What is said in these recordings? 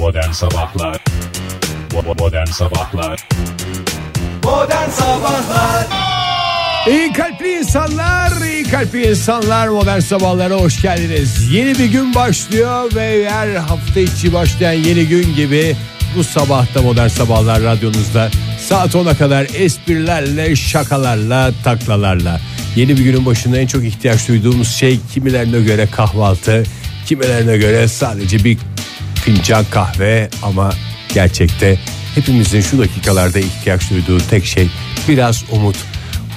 Modern Sabahlar Modern Sabahlar Modern Sabahlar İyi kalpli insanlar, iyi kalpli insanlar modern sabahlara hoş geldiniz. Yeni bir gün başlıyor ve her hafta içi başlayan yeni gün gibi bu sabahta modern sabahlar radyonuzda saat 10'a kadar esprilerle, şakalarla, taklalarla. Yeni bir günün başında en çok ihtiyaç duyduğumuz şey kimilerine göre kahvaltı, kimilerine göre sadece bir fincan kahve ama gerçekte hepimizin şu dakikalarda ihtiyaç duyduğu tek şey biraz umut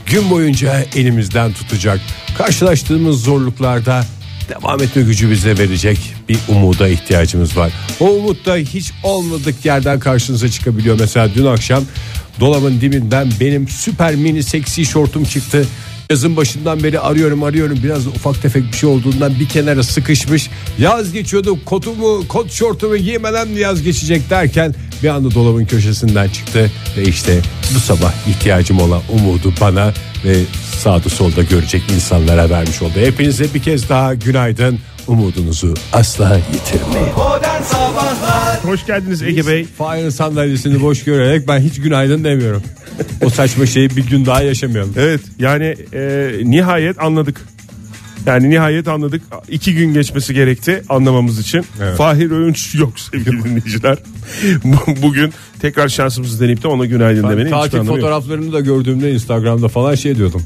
gün boyunca elimizden tutacak. Karşılaştığımız zorluklarda devam etme gücü bize verecek bir umuda ihtiyacımız var. O umut da hiç olmadık yerden karşınıza çıkabiliyor. Mesela dün akşam dolabın dibinden benim süper mini seksi şortum çıktı. Yazın başından beri arıyorum arıyorum biraz ufak tefek bir şey olduğundan bir kenara sıkışmış. Yaz geçiyordu kotumu kot şortumu giymeden yaz geçecek derken bir anda dolabın köşesinden çıktı. Ve işte bu sabah ihtiyacım olan umudu bana ve sağda solda görecek insanlara vermiş oldu. Hepinize bir kez daha günaydın. Umudunuzu asla yitirmeyin. Hoş geldiniz Ege Bey. Fahir'in sandalyesini boş görerek ben hiç günaydın demiyorum. O saçma şeyi bir gün daha yaşamayalım. Evet yani e, nihayet anladık. Yani nihayet anladık. İki gün geçmesi gerekti anlamamız için. Evet. Fahir Öğünç yok sevgili dinleyiciler. Bu- Bugün tekrar şansımızı deneyip de ona günaydın Ben demenin yok. fotoğraflarını da gördüğümde Instagram'da falan şey diyordum.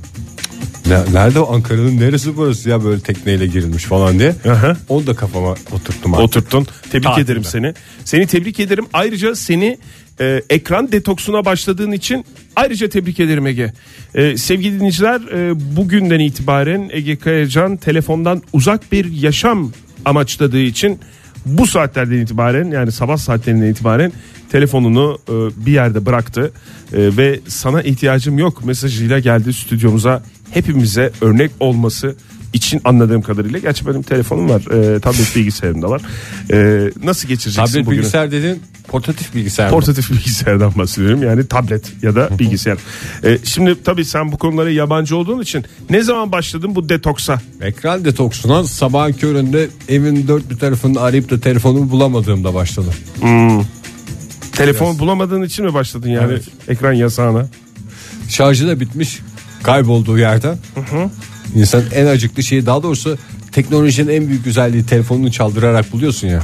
Ne- Nerede Ankara'nın neresi burası ya böyle tekneyle girilmiş falan diye. Aha. Onu da kafama oturttum artık. Oturttun. Tebrik Tatilde. ederim seni. Seni tebrik ederim. Ayrıca seni e, ekran detoksuna başladığın için ayrıca tebrik ederim Ege. E, sevgili dinleyiciler e, bugünden itibaren Ege Kayacan telefondan uzak bir yaşam amaçladığı için bu saatlerden itibaren yani sabah saatlerinden itibaren telefonunu e, bir yerde bıraktı E, ve sana ihtiyacım yok mesajıyla geldi stüdyomuza hepimize örnek olması için anladığım kadarıyla gerçi benim telefonum var e, tablet bilgisayarım da var E, nasıl geçireceksin Tablet bugünü? bilgisayar dedin portatif bilgisayar? Portatif bilgisayardan bahsediyorum yani tablet ya da bilgisayar. E, şimdi tabii sen bu konulara yabancı olduğun için ne zaman başladın bu detoksa? Ekran detoksuna sabahın köründe evin dört bir tarafını arayıp da telefonumu bulamadığımda başladı. Telefon bulamadığın için mi başladın yani Evet. ekran yasağına? Şarjı da bitmiş kaybolduğu yerden. İnsan en acıklı şeyi daha doğrusu teknolojinin en büyük güzelliği telefonunu çaldırarak buluyorsun ya.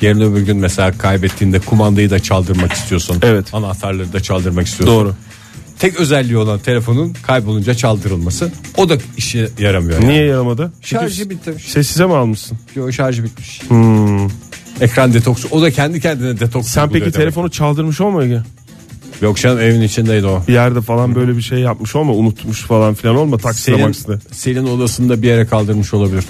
Yarın öbür gün mesela kaybettiğinde kumandayı da çaldırmak istiyorsun. Evet. Anahtarları da çaldırmak istiyorsun. Doğru. Tek özelliği olan telefonun kaybolunca çaldırılması. O da işe yaramıyor. Niye yaramadı? Şarjı bitmiş. Sessize mi almışsın? Yo, şarjı bitmiş. Ekran detoksu. O da kendi kendine detoks. Sen peki demek. telefonu çaldırmış olma Ege? Yok canım evin içindeydi o. Bir yerde falan böyle bir şey yapmış olma unutmuş falan filan olma takside makside. senin odasında bir yere kaldırmış olabilir.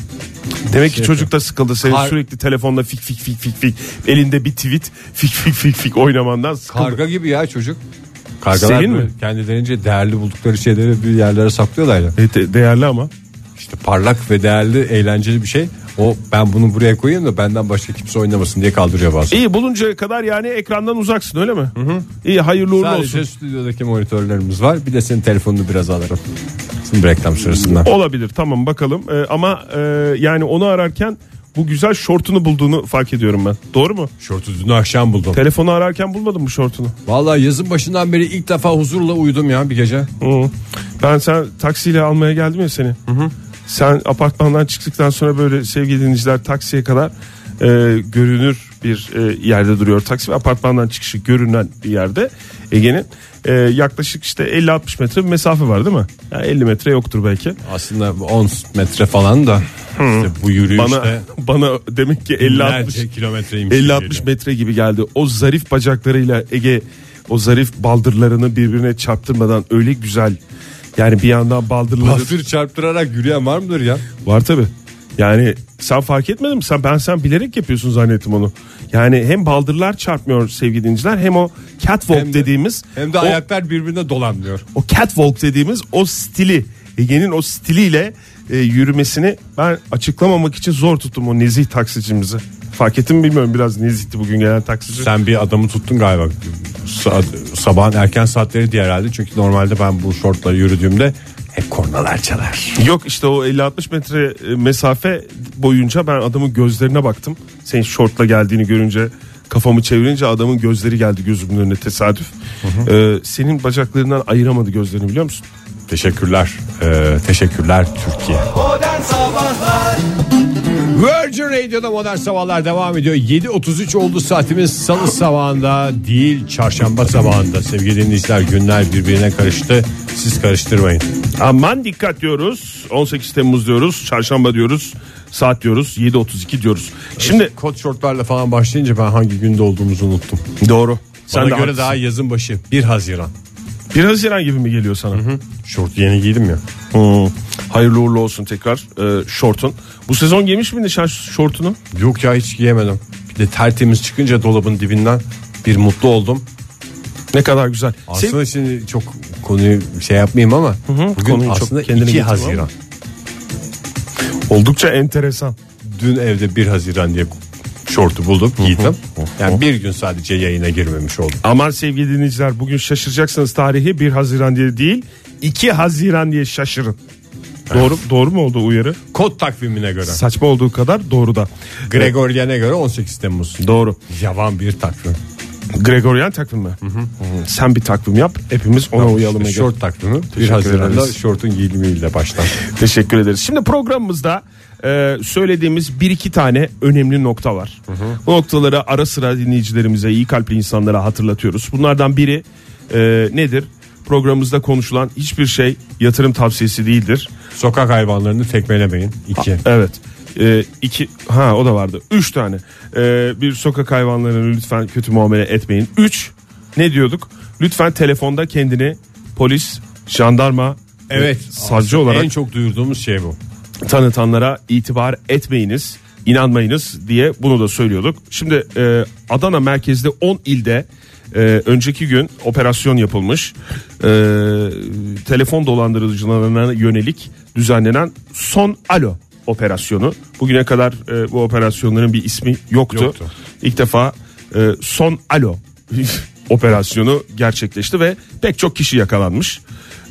Demek ki Şey çocuk da sıkıldı senin Kar- sürekli telefonda fik fik fik fik fik elinde bir tweet fik fik fik fik oynamandan sıkıldı. Karga gibi ya çocuk. Kargalar böyle mi? kendilerince değerli buldukları şeyleri bir yerlere saklıyorlar ya. E, de- değerli ama. İşte parlak ve değerli eğlenceli bir şey. O ben bunu buraya koyayım da benden başka kimse oynamasın diye kaldırıyor bazen. İyi buluncaya kadar yani ekrandan uzaksın öyle mi? İyi hayırlı uğurlu Sadece olsun. stüdyodaki monitörlerimiz var. Bir de senin telefonunu biraz alırım. Şimdi reklam sırasında. Olabilir tamam bakalım Ee, ama e, yani onu ararken bu güzel şortunu bulduğunu fark ediyorum ben. Doğru mu? Şortu dün akşam buldum. Telefonu ararken bulmadın mı şortunu? Vallahi yazın başından beri ilk defa huzurla uyudum ya bir gece. Hı. Ben sen taksiyle almaya geldim ya seni. Sen apartmandan çıktıktan sonra böyle sevgili dinleyiciler taksiye kadar e, görünür bir e, yerde duruyor taksi ve apartmandan çıkışı görünen bir yerde Ege'nin e, yaklaşık işte 50-60 metre bir mesafe var değil mi? Yani 50 metre yoktur belki. Aslında 10 metre falan da işte bu yürüyüşte Bana bana demek ki 50-60 binlerce kilometreymiş. 50-60 metre gibi geldi. O zarif bacaklarıyla Ege o zarif baldırlarını birbirine çarptırmadan öyle güzel. Yani bir yandan baldırları Bastır çarptırarak yürüyen var mıdır ya? var tabi. Yani sen fark etmedin mi? Sen ben sen bilerek yapıyorsun zannettim onu. Yani hem baldırlar çarpmıyor sevgili dinleyiciler hem o catwalk Hem de- dediğimiz Hem de o, ayaklar birbirine dolanmıyor. o catwalk dediğimiz o stili Ege'nin o stiliyle e, yürümesini ben açıklamamak için zor tuttum o nezih taksicimizi. Fark ettin mi bilmiyorum biraz nezihti bugün gelen taksici. Sen bir adamı tuttun galiba. Sa- sabahın erken saatleri diye herhalde. Çünkü normalde ben bu şortla yürüdüğümde hep kornalar çalar. Yok işte o 50-60 metre e, mesafe boyunca ben adamın gözlerine baktım. Senin şortla geldiğini görünce Kafamı çevirince adamın gözleri geldi gözümün önüne tesadüf. Ee, senin bacaklarından ayıramadı gözlerini biliyor musun? Teşekkürler. Ee, teşekkürler Türkiye. Modern Sabahlar Virgin Radio'da modern sabahlar devam ediyor. 7.33 oldu saatimiz salı sabahında değil çarşamba sabahında. Sevgili dinleyiciler günler birbirine karıştı. Siz karıştırmayın. Aman dikkat diyoruz. 18 Temmuz diyoruz. Çarşamba diyoruz. Saat diyoruz. 7.32 diyoruz. Şimdi Kot şortlarla falan başlayınca ben hangi günde olduğumuzu unuttum. doğru. Sen Bana de göre haklısın. daha yazın başı 1 Haziran. 1 Haziran gibi mi geliyor sana? Şort yeni giydim ya. Hmm. Hayırlı uğurlu olsun tekrar e, şortun. Bu sezon giymiş miydin sen şortunu? Yok ya hiç giyemedim. Bir de tertemiz çıkınca dolabın dibinden bir mutlu oldum. Ne kadar güzel. Aslında şimdi çok konuyu şey yapmayayım ama bugün konuyu çok aslında kendine 2 getirme Haziran. Sen- oldukça enteresan. Dün evde 1 Haziran diye şortu buldum giydim. Yani bir gün sadece yayına girmemiş oldum. Aman sevgili dinleyiciler bugün şaşıracaksınız tarihi 1 Haziran diye değil 2 Haziran diye şaşırın. Doğru doğru mu oldu uyarı? Kod takvimine göre. Saçma olduğu kadar doğru da. Gregorian'e göre 18 Temmuz. Doğru. Yavan bir takvim. Gregorian takvim mi? Hı. Sen bir takvim yap. Hepimiz ona uyalım. İşte şort takvimi 1 Teşekkür Haziran'da şortun giyilimiyle başlar. Teşekkür ederiz. Şimdi programımızda e, söylediğimiz bir iki tane önemli nokta var. Bu noktaları ara sıra dinleyicilerimize, iyi kalpli insanlara hatırlatıyoruz. Bunlardan biri e, nedir? Programımızda konuşulan hiçbir şey yatırım tavsiyesi değildir. Sokak hayvanlarını tekmelemeyin. 2. Evet. E, iki ha o da vardı. Üç tane. E, bir sokak hayvanlarını lütfen kötü muamele etmeyin. Üç ne diyorduk? Lütfen telefonda kendini polis, jandarma, Evet. savcı olarak En çok duyurduğumuz şey bu. Tanıtanlara itibar etmeyiniz, inanmayınız diye bunu da söylüyorduk. Şimdi e, Adana merkezde 10 ilde e, önceki gün operasyon yapılmış. E, telefon dolandırıcılarına yönelik düzenlenen son alo operasyonu. Bugüne kadar e, bu operasyonların bir ismi yoktu. Yoktu. İlk defa e, son alo operasyonu gerçekleşti ve pek çok kişi yakalanmış.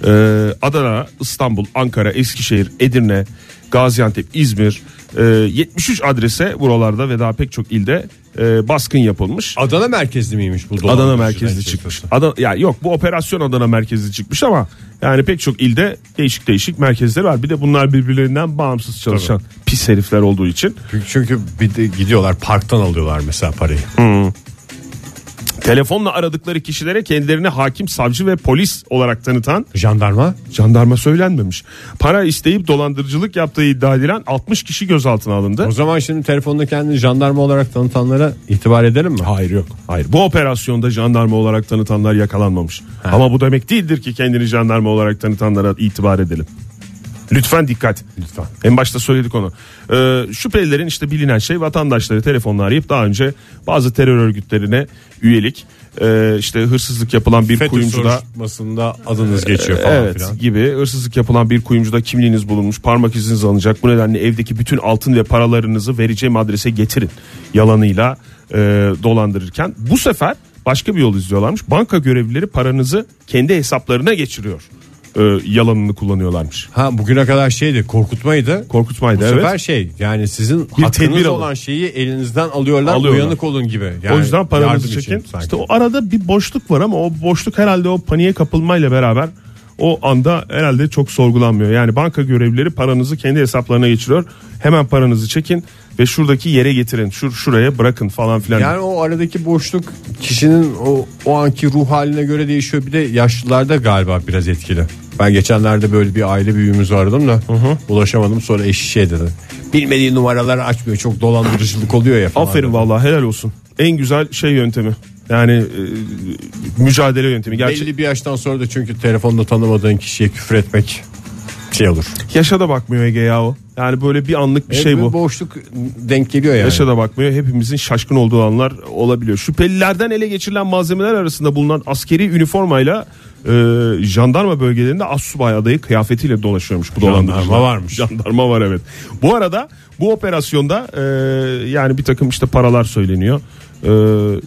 Ee, Adana, İstanbul, Ankara, Eskişehir, Edirne, Gaziantep, İzmir e, 73 adrese buralarda ve daha pek çok ilde e, baskın yapılmış. Adana merkezli miymiş bu Adana merkezli çıkmış. Adana, ya yok bu operasyon Adana merkezli çıkmış ama yani pek çok ilde değişik değişik merkezler var. Bir de bunlar birbirlerinden bağımsız çalışan pis herifler olduğu için Çünkü, çünkü bir de gidiyorlar parktan alıyorlar mesela parayı. Telefonla aradıkları kişilere kendilerini hakim, savcı ve polis olarak tanıtan Jandarma Jandarma söylenmemiş. Para isteyip dolandırıcılık yaptığı iddia edilen 60 kişi gözaltına alındı. O zaman şimdi telefonda kendini jandarma olarak tanıtanlara itibar edelim mi? Hayır yok. Hayır. Bu operasyonda jandarma olarak tanıtanlar yakalanmamış. Ama bu demek değildir ki kendini jandarma olarak tanıtanlara itibar edelim. Lütfen dikkat. Lütfen. En başta söyledik onu. Ee, şüphelilerin işte bilinen şey vatandaşları telefonla arayıp daha önce bazı terör örgütlerine üyelik, e, işte hırsızlık yapılan bir FETÖ kuyumcuda soruşturmasında adınız geçiyor falan evet filan. gibi hırsızlık yapılan bir kuyumcuda kimliğiniz bulunmuş parmak iziniz alınacak bu nedenle evdeki bütün altın ve paralarınızı vereceğim adrese getirin yalanıyla e, dolandırırken bu sefer başka bir yol izliyorlarmış banka görevlileri paranızı kendi hesaplarına geçiriyor e, yalanını kullanıyorlarmış Ha bugüne kadar şeydi korkutmaydı. korkutmaydı Bu evet sefer şey yani sizin Bir hakkınız tedbir alın. olan şeyi elinizden alıyorlar, Alıyorlar. uyanık olun gibi. Yani o yüzden paranızı yardım için çekin. sanki. İşte o arada bir boşluk var ama o boşluk herhalde o paniğe kapılmayla beraber o anda herhalde çok sorgulanmıyor. Yani banka görevlileri paranızı kendi hesaplarına geçiriyor. Hemen paranızı çekin ve şuradaki yere getirin. Şur şuraya bırakın falan filan. Yani o aradaki boşluk kişinin o, o anki ruh haline göre değişiyor. Bir de yaşlılarda galiba biraz etkili. Ben geçenlerde böyle bir aile büyüğümüzü aradım da ulaşamadım sonra eşi şey dedi. Bilmediği numaraları açmıyor çok dolandırıcılık oluyor ya falan. Aferin vallahi helal olsun. En güzel şey yöntemi. Yani e, mücadele yöntemi. Gerçi Belli bir yaştan sonra da çünkü telefonda tanımadığın kişiye küfür etmek şey olur. yaşa da bakmıyor Ege ya o. Yani böyle bir anlık bir Evet, şey bir bu. boşluk denk geliyor yani. Yaşa da bakmıyor. Hepimizin şaşkın olduğu anlar olabiliyor. Şüphelilerden ele geçirilen malzemeler arasında bulunan askeri üniformayla e, jandarma bölgelerinde assubay adayı kıyafetiyle dolaşıyormuş bu Jandarma dolandırıcılar. varmış. Jandarma var evet. Bu arada bu operasyonda e, yani bir takım işte paralar söyleniyor. E,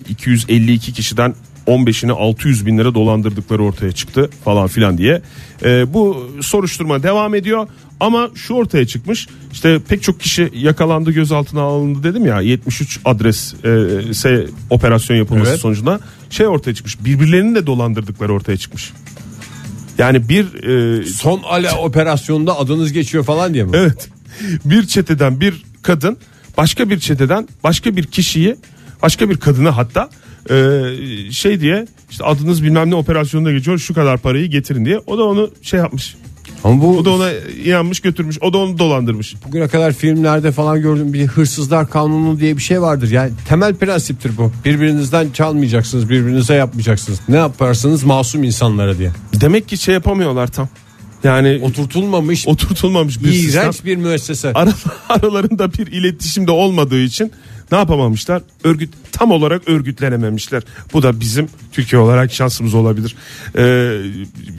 252 kişiden 15'ini 600 bin lira dolandırdıkları ortaya çıktı falan filan diye. E, bu soruşturma devam ediyor. Ama şu ortaya çıkmış. İşte pek çok kişi yakalandı, gözaltına alındı dedim ya. 73 adres e, se operasyon yapılması Evet. sonucunda şey ortaya çıkmış. Birbirlerini de dolandırdıkları ortaya çıkmış. Yani bir e, Son ale operasyonunda adınız geçiyor falan diye mi? Evet. Bir çeteden bir kadın başka bir çeteden başka bir kişiyi başka bir kadını hatta e, şey diye işte adınız bilmem ne operasyonunda geçiyor şu kadar parayı getirin diye. O da onu şey yapmış. Ama bu O da ona inanmış götürmüş. O da onu dolandırmış. bugüne kadar filmlerde falan gördüğüm bir hırsızlar kanunu diye bir şey vardır. Yani temel prensiptir bu. Birbirinizden çalmayacaksınız, birbirinize yapmayacaksınız. Ne yaparsanız masum insanlara diye. Demek ki şey yapamıyorlar tam. Yani Oturtulmamış, oturtulmamış bir sistem. iğrenç bir müessese. Ara- aralarında bir iletişim de olmadığı için ne yapamamışlar? Örgüt tam olarak örgütlenememişler. Bu da bizim Türkiye olarak şansımız olabilir. Ee,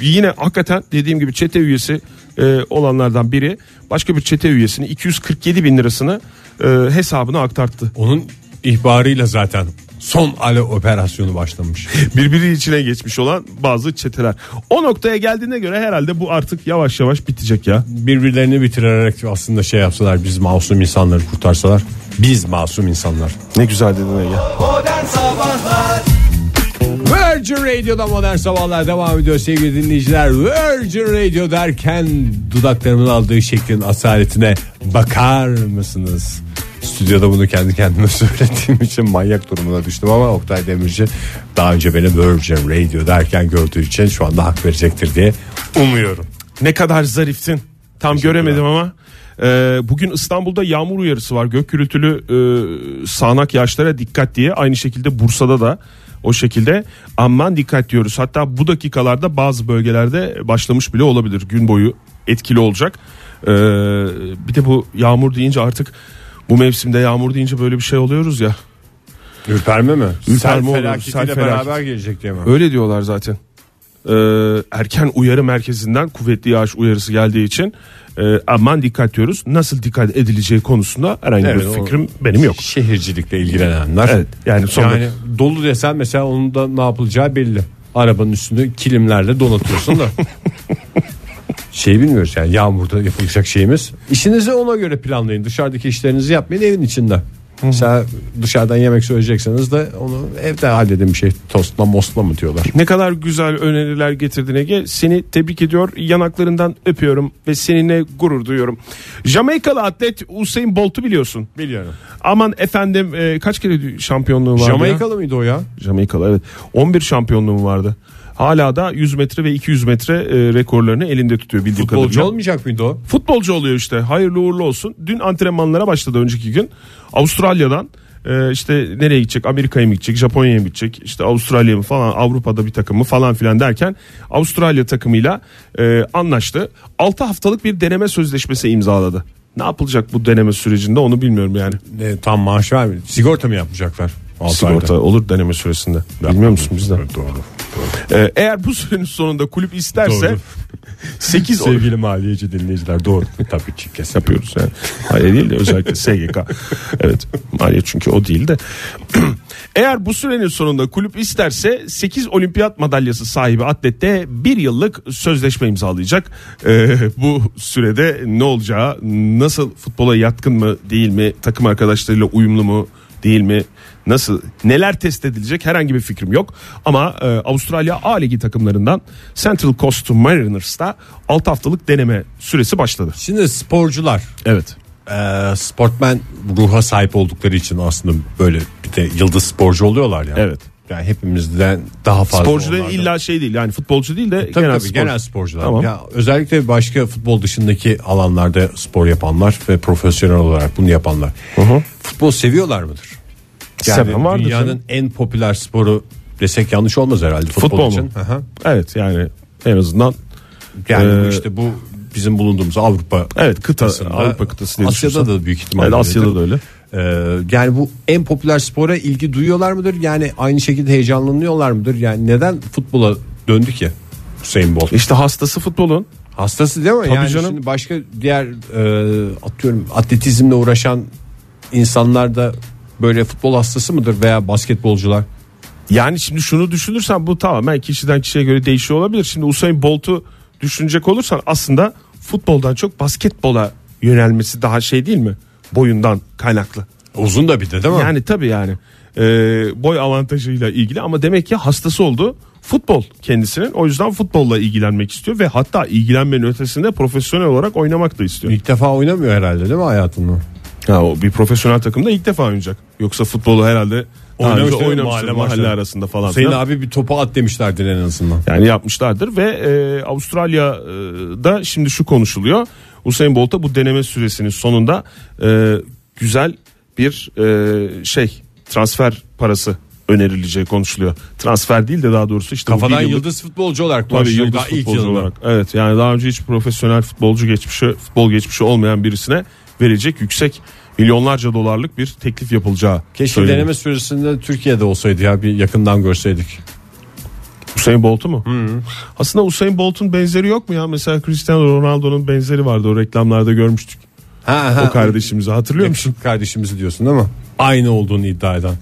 yine hakikaten dediğim gibi çete üyesi e, olanlardan biri başka bir çete üyesini 247 bin lirasını e, hesabına aktarttı. Onun ihbarıyla zaten son ale operasyonu başlamış. Birbiri içine geçmiş olan bazı çeteler. O noktaya geldiğine göre herhalde bu artık yavaş yavaş bitecek ya. Birbirlerini bitirerek aslında şey yapsalar biz masum insanları kurtarsalar. Biz masum insanlar. Ne güzel dedin ya. Modern Sabahlar Virgin Radio'da modern sabahlar devam ediyor sevgili dinleyiciler. Virgin Radio derken dudaklarımın aldığı şeklin asaletine bakar mısınız? Stüdyoda bunu kendi kendime söylediğim için manyak durumuna düştüm ama Oktay Demirci daha önce beni Virgin Radio derken gördüğü için şu anda hak verecektir diye umuyorum. Ne kadar zariftin. Tam göremedim ama. Ee, bugün İstanbul'da yağmur uyarısı var. Gök gürültülü e, sağanak yağışlara dikkat diye. Aynı şekilde Bursa'da da o şekilde aman dikkat diyoruz. Hatta bu dakikalarda bazı bölgelerde başlamış bile olabilir. Gün boyu etkili olacak. Ee, bir de bu yağmur deyince artık bu mevsimde yağmur deyince böyle bir şey oluyoruz ya. Ürperme mi? Ürperme Sel felaketiyle sel beraber gelecek diye mi? Öyle diyorlar zaten. Ee, erken uyarı merkezinden kuvvetli yağış uyarısı geldiği için e, aman dikkat diyoruz. Nasıl dikkat edileceği konusunda herhangi Evet, bir fikrim benim yok. Şehircilikle ilgilenenler. Evet, yani sonra- yani dolu desen mesela onun da ne yapılacağı belli. Arabanın üstünü kilimlerle donatıyorsun da. şey bilmiyoruz yani yağmurda yapılacak şeyimiz. İşinizi ona göre planlayın. Dışarıdaki işlerinizi yapmayın evin içinde. Mesela dışarıdan yemek söyleyecekseniz de onu evde halledin bir şey. Tostla mosla mı diyorlar. Ne kadar güzel öneriler getirdin Ege. Seni tebrik ediyor. Yanaklarından öpüyorum ve seninle gurur duyuyorum. Jamaikalı atlet Usain Bolt'u biliyorsun. Biliyorum. Aman efendim e, kaç kere şampiyonluğu vardı ya? Jamaikalı mıydı o ya? Jamaikalı evet. 11 şampiyonluğu vardı. Hala da 100 metre ve 200 metre e, rekorlarını elinde tutuyor bildiğim Futbolcu kadarıyla. olmayacak mıydı o? Futbolcu oluyor işte. Hayırlı uğurlu olsun. Dün antrenmanlara başladı önceki gün. Avustralya'dan e, işte nereye gidecek? Amerika'ya mı gidecek? Japonya'ya mı gidecek? İşte Avustralya mı falan Avrupa'da bir takımı falan filan derken Avustralya takımıyla e, anlaştı. 6 haftalık bir deneme sözleşmesi imzaladı. Ne yapılacak bu deneme sürecinde onu bilmiyorum yani. E, tam maaş vermiyor. Sigorta mı yapacaklar? Sigorta ayda. olur deneme süresinde. Bilmiyor musun bizden? Doğru. Ee, eğer bu sürenin sonunda kulüp isterse Doğru. 8 Sevgili maliyeci dinleyiciler doğru. Tabii ki kesin. yapıyoruz yani. Hayır değil de özellikle SGK. Evet. Maliye çünkü o değil de. Eğer bu sürenin sonunda kulüp isterse 8 olimpiyat madalyası sahibi atlette bir yıllık sözleşme imzalayacak. Ee, bu sürede ne olacağı, nasıl futbola yatkın mı değil mi, takım arkadaşlarıyla uyumlu mu değil mi, nasıl neler test edilecek herhangi bir fikrim yok. Ama e, Avustralya A Ligi takımlarından Central Coast Mariners'ta 6 haftalık deneme süresi başladı. Şimdi sporcular Evet. e, sportmen ruha sahip oldukları için aslında böyle bir de yıldız sporcu oluyorlar ya. Evet. Yani hepimizden daha fazla. Sporcu da onlardan. illa şey değil yani futbolcu değil de Tabii genel tabii spor. genel sporcular. Tamam. Ya özellikle başka futbol dışındaki alanlarda spor yapanlar ve profesyonel olarak bunu yapanlar. Futbol seviyorlar mıdır? Yani Seven vardır dünyanın canım. en popüler sporu desek yanlış olmaz herhalde futbol, Futbol için. mu? Hı hı. Evet yani en azından Yani bu Ee, işte bu bizim bulunduğumuz Avrupa evet kıta kıtasında, Avrupa kıtası diye Asya'da düşünürsen. da büyük ihtimalle. Evet, Asya'da da öyle. Ee, yani bu en popüler spora ilgi duyuyorlar mıdır? Yani aynı şekilde heyecanlanıyorlar mıdır? Yani neden futbola döndü ki Hüseyin Bolt? İşte hastası futbolun. Hastası değil mi? Tabii yani canım. şimdi başka diğer e, atıyorum atletizmle uğraşan insanlar da böyle futbol hastası mıdır veya basketbolcular? Yani şimdi şunu düşünürsen bu tamamen kişiden kişiye göre değişiyor olabilir. Şimdi Usain Bolt'u düşünecek olursan aslında futboldan çok basketbola yönelmesi daha şey değil mi? Boyundan kaynaklı. Uzun da bir de değil mi? Yani tabii yani e, boy avantajıyla ilgili ama demek ki hastası oldu futbol kendisinin. O yüzden futbolla ilgilenmek istiyor ve hatta ilgilenmenin ötesinde profesyonel olarak oynamak da istiyor. İlk defa oynamıyor herhalde değil mi hayatında? Ha, o bir profesyonel takımda ilk defa oynayacak. Yoksa futbolu herhalde önce Oynamıştır, mahalle mahalle, arasında falan. Hüseyin filan. abi bir topu at demişlerdir en azından. Yani yapmışlardır ve e, Avustralya'da şimdi şu konuşuluyor. Usain Bolt'a bu deneme süresinin sonunda e, güzel bir e, şey transfer parası önerileceği konuşuluyor. Transfer değil de daha doğrusu işte Kafadan yıllık- yıldız futbolcu olarak Tabii yıldız daha ilk futbolcu yılında. olarak. Evet yani daha önce hiç profesyonel futbolcu geçmişi, futbol geçmişi olmayan birisine verecek yüksek milyonlarca dolarlık bir teklif yapılacağı Keşke söyleniyor. deneme süresinde Türkiye'de olsaydı ya bir yakından görseydik. Usain Bolt'u mu? Aslında Usain Bolt'un benzeri yok mu ya? Mesela Cristiano Ronaldo'nun benzeri vardı o reklamlarda görmüştük. Ha, ha, O kardeşimizi hatırlıyor musun? Kardeşimizi diyorsun değil mi? Aynı olduğunu iddia eden.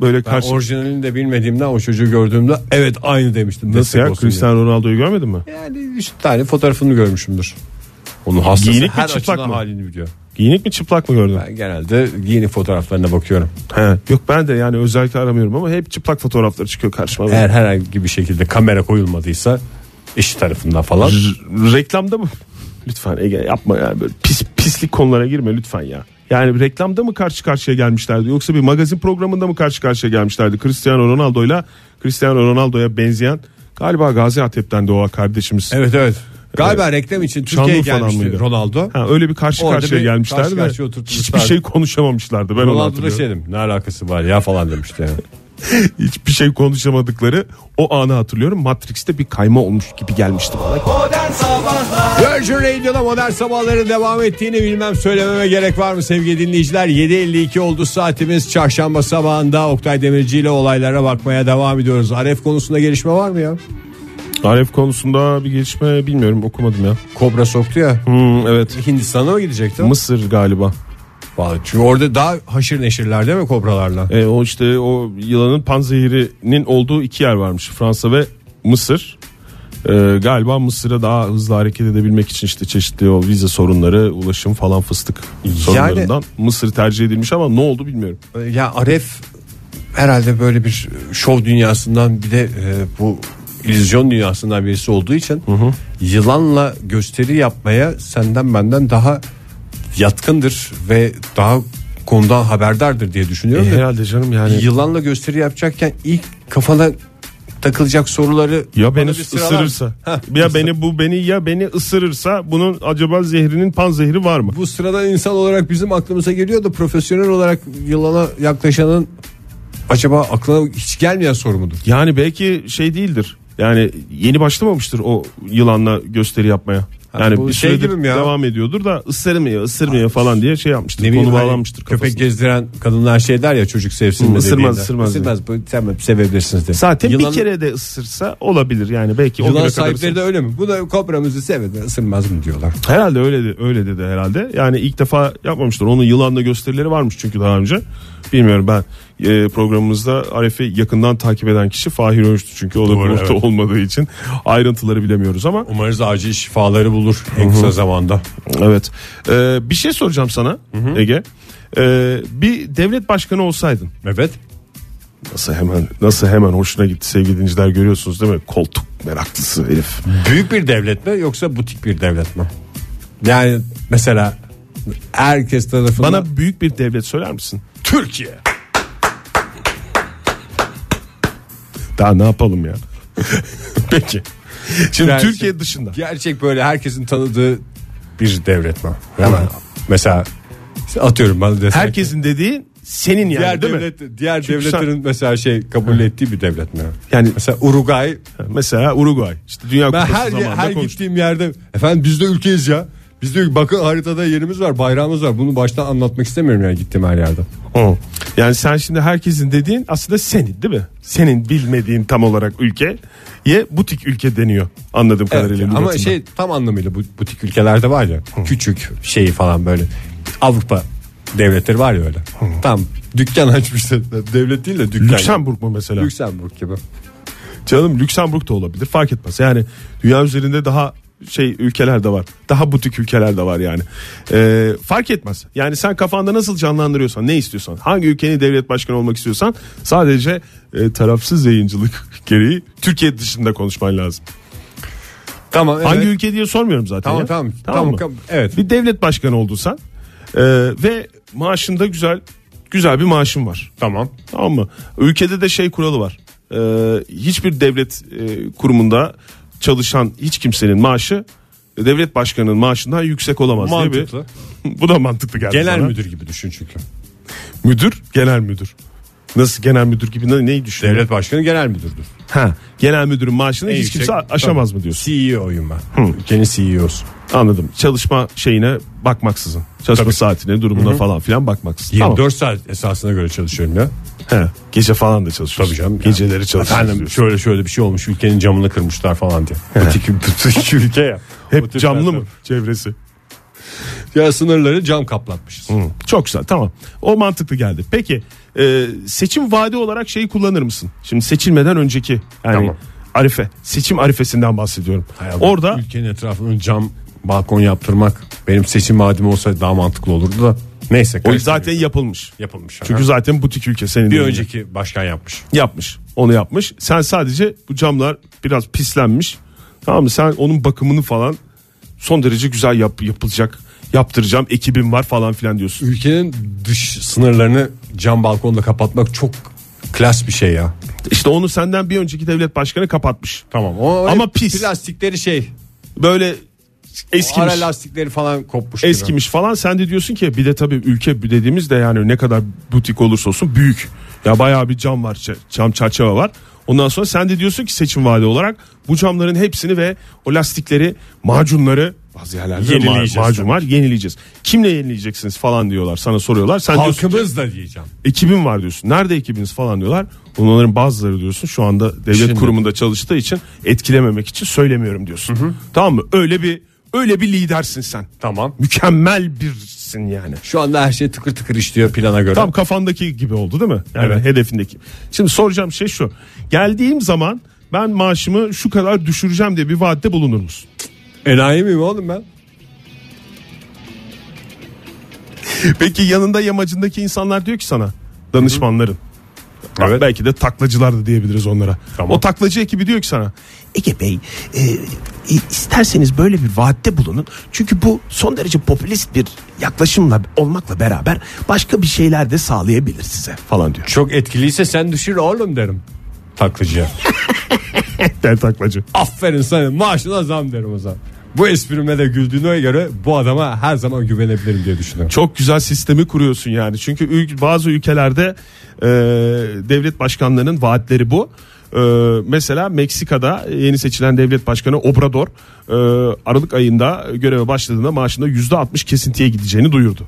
Böyle Ben karşı... orijinalini de bilmediğimden o çocuğu gördüğümde evet aynı demiştim. Nasıl ya? Cristiano Ronaldo'yu görmedin mi? Yani üç tane fotoğrafını görmüşümdür. Onun hastası Giyinik mi, her çıplak açıdan mı? halini biliyor. Giyinik mi çıplak mı gördün? Ben genelde giyinik fotoğraflarına bakıyorum. He. Yok ben de yani özellikle aramıyorum ama hep çıplak fotoğrafları çıkıyor karşıma. Eğer herhangi bir şekilde kamera koyulmadıysa eşi tarafından falan. R- reklamda mı? Lütfen Ege yapma ya böyle pis pislik konulara girme lütfen ya. Yani reklamda mı karşı karşıya gelmişlerdi yoksa bir magazin programında mı karşı karşıya gelmişlerdi? Cristiano Ronaldo ile Cristiano Ronaldo'ya benzeyen galiba Gaziantep'ten de o kardeşimiz. Evet evet. Galiba reklam için Türkiye'ye gelmişti mıydı? Ronaldo. Ha, öyle bir karşı Orada karşıya bir gelmişlerdi karşı karşıya hiçbir şey konuşamamışlardı ben onu Ronaldo da hatırlıyorum. şey dedim ne alakası var ya falan demişti yani. Hiçbir şey konuşamadıkları o anı hatırlıyorum. Matrix'te bir kayma olmuş gibi gelmişti bana. Modern Sabahlar Virgin Radio'da modern sabahların devam ettiğini bilmem söylememe gerek var mı sevgili dinleyiciler? 7.52 oldu saatimiz çarşamba sabahında Oktay Demirci ile olaylara bakmaya devam ediyoruz. Aref konusunda gelişme var mı ya? Aref konusunda bir gelişme bilmiyorum okumadım ya. Kobra soktu ya. Hmm, evet. Hindistan'a mı gidecekti? Mısır galiba. Vallahi çünkü orada daha haşır neşirler değil mi kobralarla? E, o işte o yılanın panzehirinin olduğu iki yer varmış. Fransa ve Mısır. E, galiba Mısır'a daha hızlı hareket edebilmek için işte çeşitli o vize sorunları, ulaşım falan fıstık sorunlarından Mısır tercih edilmiş ama ne oldu bilmiyorum. Ya Aref herhalde böyle bir şov dünyasından bir de e, bu illüzyon dünyasından birisi olduğu için yılanla gösteri yapmaya senden benden daha yatkındır ve daha konudan haberdardır diye düşünüyorum. E, herhalde canım yani. Yılanla gösteri yapacakken ilk kafana takılacak soruları Ya beni ısırırsa. ya beni bu beni ya beni ısırırsa bunun acaba zehrinin panzehri var mı? Bu sıradan insan olarak bizim aklımıza geliyor da profesyonel olarak yılana yaklaşanın acaba aklına hiç gelmeyen soru mudur? Yani belki şey değildir. Yani yeni başlamamıştır o yılanla gösteri yapmaya. Yani bu bir şey süredir ya? devam ediyordur da ısırmıyor ısırmıyor falan diye şey yapmıştır. Ne Konu hani bağlanmıştır köpek kafasına. gezdiren kadınlar şey der ya çocuk sevsin mi ısırmaz, dediğinde. ısırmaz Isırmaz bu tamam sevebilirsiniz diye. Zaten Yılan- bir kere de ısırsa olabilir yani belki Yılan sahipleri de öyle mi? Bu da kobramızı sevedi ısırmaz mı diyorlar. Herhalde öyle de, öyle dedi herhalde. Yani ilk defa yapmamışlar. Onun yılanla gösterileri varmış çünkü daha önce. Bilmiyorum ben e, programımızda Arif'i yakından takip eden kişi Fahir Öğünç'tü çünkü o da Doğru, burada evet. olmadığı için ayrıntıları bilemiyoruz ama Umarız acil şifaları bulur en kısa zamanda. evet. E, bir şey soracağım sana Ege. E, bir devlet başkanı olsaydın Evet. nasıl hemen nasıl hemen hoşuna gitti sevgili dinleyiciler görüyorsunuz değil mi? Koltuk meraklısı herif. Büyük bir devlet mi yoksa butik bir devlet mi? Yani mesela herkes tarafından Bana büyük bir devlet söyler misin? Türkiye. Daha ne yapalım ya? Peki. Şimdi Yani Türkiye dışında. Gerçek böyle herkesin tanıdığı bir devlet mi? Hemen. Mesela atıyorum bana desen ki- Herkesin dediği senin yani diğer değil mi? devlet diğer Çünkü devletlerin mesela şey kabul ettiği bir devlet mi? Yani Mesela Uruguay mesela Uruguay. İşte Dünya ben her zamanında her gittiğim yerde efendim biz de ülkeyiz ya. Biz de bakın haritada yerimiz var, bayrağımız var. Bunu baştan anlatmak istemiyorum yani gittiğim her yerde. Hı. Yani sen şimdi herkesin dediğin aslında senin değil mi? Senin bilmediğin tam olarak ülke ye butik ülke deniyor anladığım kadarıyla. ama lügatında. şey tam anlamıyla bu butik ülkelerde var ya küçük şeyi falan böyle Avrupa devletleri var ya öyle. Tam dükkan açmışlar. Devlet değil de dükkan. Lüksemburg mu mesela? Lüksemburg gibi. Canım Lüksemburg da olabilir fark etmez. Yani dünya üzerinde daha şey ülkeler de var. Daha butik ülkeler de var yani. Ee, fark etmez. Yani sen kafanda nasıl canlandırıyorsan, ne istiyorsan, hangi ülkenin devlet başkanı olmak istiyorsan sadece e, tarafsız yayıncılık gereği Türkiye dışında konuşman lazım. Tamam. Evet. Hangi ülke diye sormuyorum zaten Tamam, ya. tamam, tamam, tamam, evet. Bir devlet başkanı oldun sen ve maaşında güzel güzel bir maaşın var. Tamam. Tamam mı? Ülkede de şey kuralı var. Ee, hiçbir devlet e, kurumunda çalışan hiç kimsenin maaşı e, devlet başkanının maaşından yüksek olamaz diye Mantıklı. bir. Bu da mantıklı geldi Genel sana. müdür gibi düşün çünkü. Müdür, genel müdür. Nasıl genel müdür gibi ne, neyi düşünüyorsun? Devlet başkanı genel müdürdür. Ha, genel müdürün maaşını En hiç yüksek- kimse aşamaz tabii. mı diyorsun? CEO'yum ben. Ülkenin CEO'su. Anladım. Çalışma şeyine bakmaksızın. Çalışma Tabii. saatine, durumuna falan filan bakmaksızın. 24 Tamam. saat esasına göre çalışıyorum ya. He, gece falan da çalışıyorsun. Tabii canım. Geceleri çalışıyorsun. Efendim diyorsun. şöyle şöyle bir şey olmuş ülkenin camını kırmışlar falan diye. Butik ülke ya. Hep camlı mı çevresi? Ya sınırları cam kaplatmışız. Hı, Çok güzel tamam. O mantıklı geldi. Peki e, seçim vaadi olarak şeyi kullanır mısın? Şimdi seçilmeden önceki yani Tamam. arife seçim arifesinden bahsediyorum. Hay Orada ülkenin etrafını cam balkon yaptırmak benim seçim vadim olsa daha mantıklı olurdu da. Neyse. o zaten yapılmış. yapılmış. Çünkü Aha. zaten butik ülke senin bir önceki başkan yapmış. yapmış. Onu yapmış. Sen sadece bu camlar biraz pislenmiş. Tamam mı? Sen onun bakımını falan son derece güzel yap, yapılacak. Yaptıracağım ekibim var falan filan diyorsun. Ülkenin dış sınırlarını cam balkonda kapatmak çok klas bir şey ya. İşte onu senden bir önceki devlet başkanı kapatmış. Tamam. O Ama pis. Plastikleri şey. Böyle eskimiş. Ara lastikleri falan kopmuş. gibi. eskimiş falan sen de diyorsun ki bir de tabii ülke dediğimiz de yani ne kadar butik olursa olsun büyük. Ya bayağı bir cam var cam çerçeve var. Ondan sonra sen de diyorsun ki seçim vaadi olarak bu camların hepsini ve o lastikleri macunları bazı yerlerde ma- Yenileyeceğiz macun tabii. var yenileyeceğiz. Kimle yenileyeceksiniz falan diyorlar sana soruyorlar. Sen diyorsun Halkımız da diyeceğim. ekibim var diyorsun. Nerede ekibiniz falan diyorlar. Onların bazıları diyorsun şu anda devlet Şimdi. kurumunda çalıştığı için etkilememek için söylemiyorum diyorsun. Tamam mı? Öyle bir öyle bir lidersin sen. Tamam. Mükemmel birsin yani. Şu anda her şey tıkır tıkır işliyor plana göre. Tam kafandaki gibi oldu değil mi? Yani Evet. hedefindeki. Şimdi soracağım şey şu. Geldiğim zaman ben maaşımı şu kadar düşüreceğim diye bir vaatte bulunur musun? Enayi miyim oğlum ben? Peki yanında yamacındaki insanlar diyor ki sana danışmanların. Evet. Belki de taklacılar da diyebiliriz onlara. Tamam. O taklacı ekibi diyor ki sana Ege Bey e, isterseniz böyle bir vaatte bulunun. Çünkü bu son derece popülist bir yaklaşımla olmakla beraber başka bir şeyler de sağlayabilir size falan diyor. Çok etkiliyse sen düşür oğlum derim. Taklacıya. der taklacı. Aferin sana maaşına zam derim o zaman. Bu esprime de güldüğüne göre bu adama her zaman güvenebilirim diye düşünüyorum. Çok güzel sistemi kuruyorsun yani. Çünkü bazı ülkelerde e, devlet başkanlarının vaatleri bu. E, mesela Meksika'da yeni seçilen devlet başkanı Obrador e, Aralık ayında göreve başladığında maaşında %60 kesintiye gideceğini duyurdu.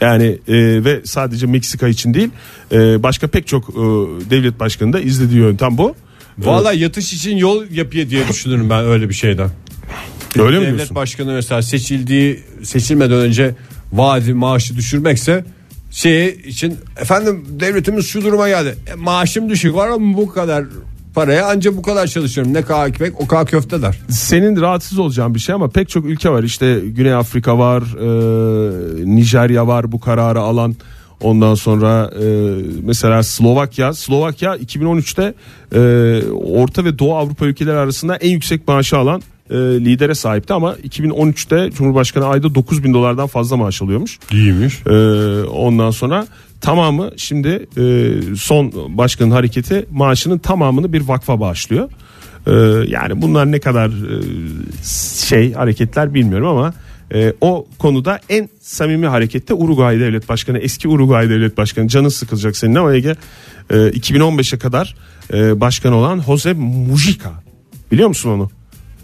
Yani e, ve sadece Meksika için değil e, başka pek çok e, devlet başkanı da izlediği yöntem bu. Valla yatış için yol yapıyor diye düşünürüm ben öyle bir şeyden. Öyle mi Devlet diyorsun? başkanı mesela seçildiği seçilmeden önce vaadi maaşı düşürmekse şey için efendim devletimiz şu duruma geldi. E, maaşım düşük var ama bu kadar paraya anca bu kadar çalışıyorum. Ne kadar ekmek o kadar köfte der. senin rahatsız olacağın bir şey ama pek çok ülke var. İşte Güney Afrika var, e, Nijerya var bu kararı alan. Ondan sonra e, mesela Slovakya, Slovakya 2013'te e, Orta ve Doğu Avrupa ülkeleri arasında en yüksek maaşı alan e, lidere sahipti ama 2013'te Cumhurbaşkanı ayda 9 bin dolardan fazla maaş alıyormuş. İyiymiş. Ee, ondan sonra tamamı şimdi e, son başkanın hareketi maaşının tamamını bir vakfa bağışlıyor. Ee, yani bunlar ne kadar e, şey hareketler bilmiyorum ama e, o konuda en samimi harekette Uruguay Devlet Başkanı eski Uruguay Devlet Başkanı canın sıkılacak senin ama Ege e, 2015'e kadar e, başkan olan Jose Mujica biliyor musun onu?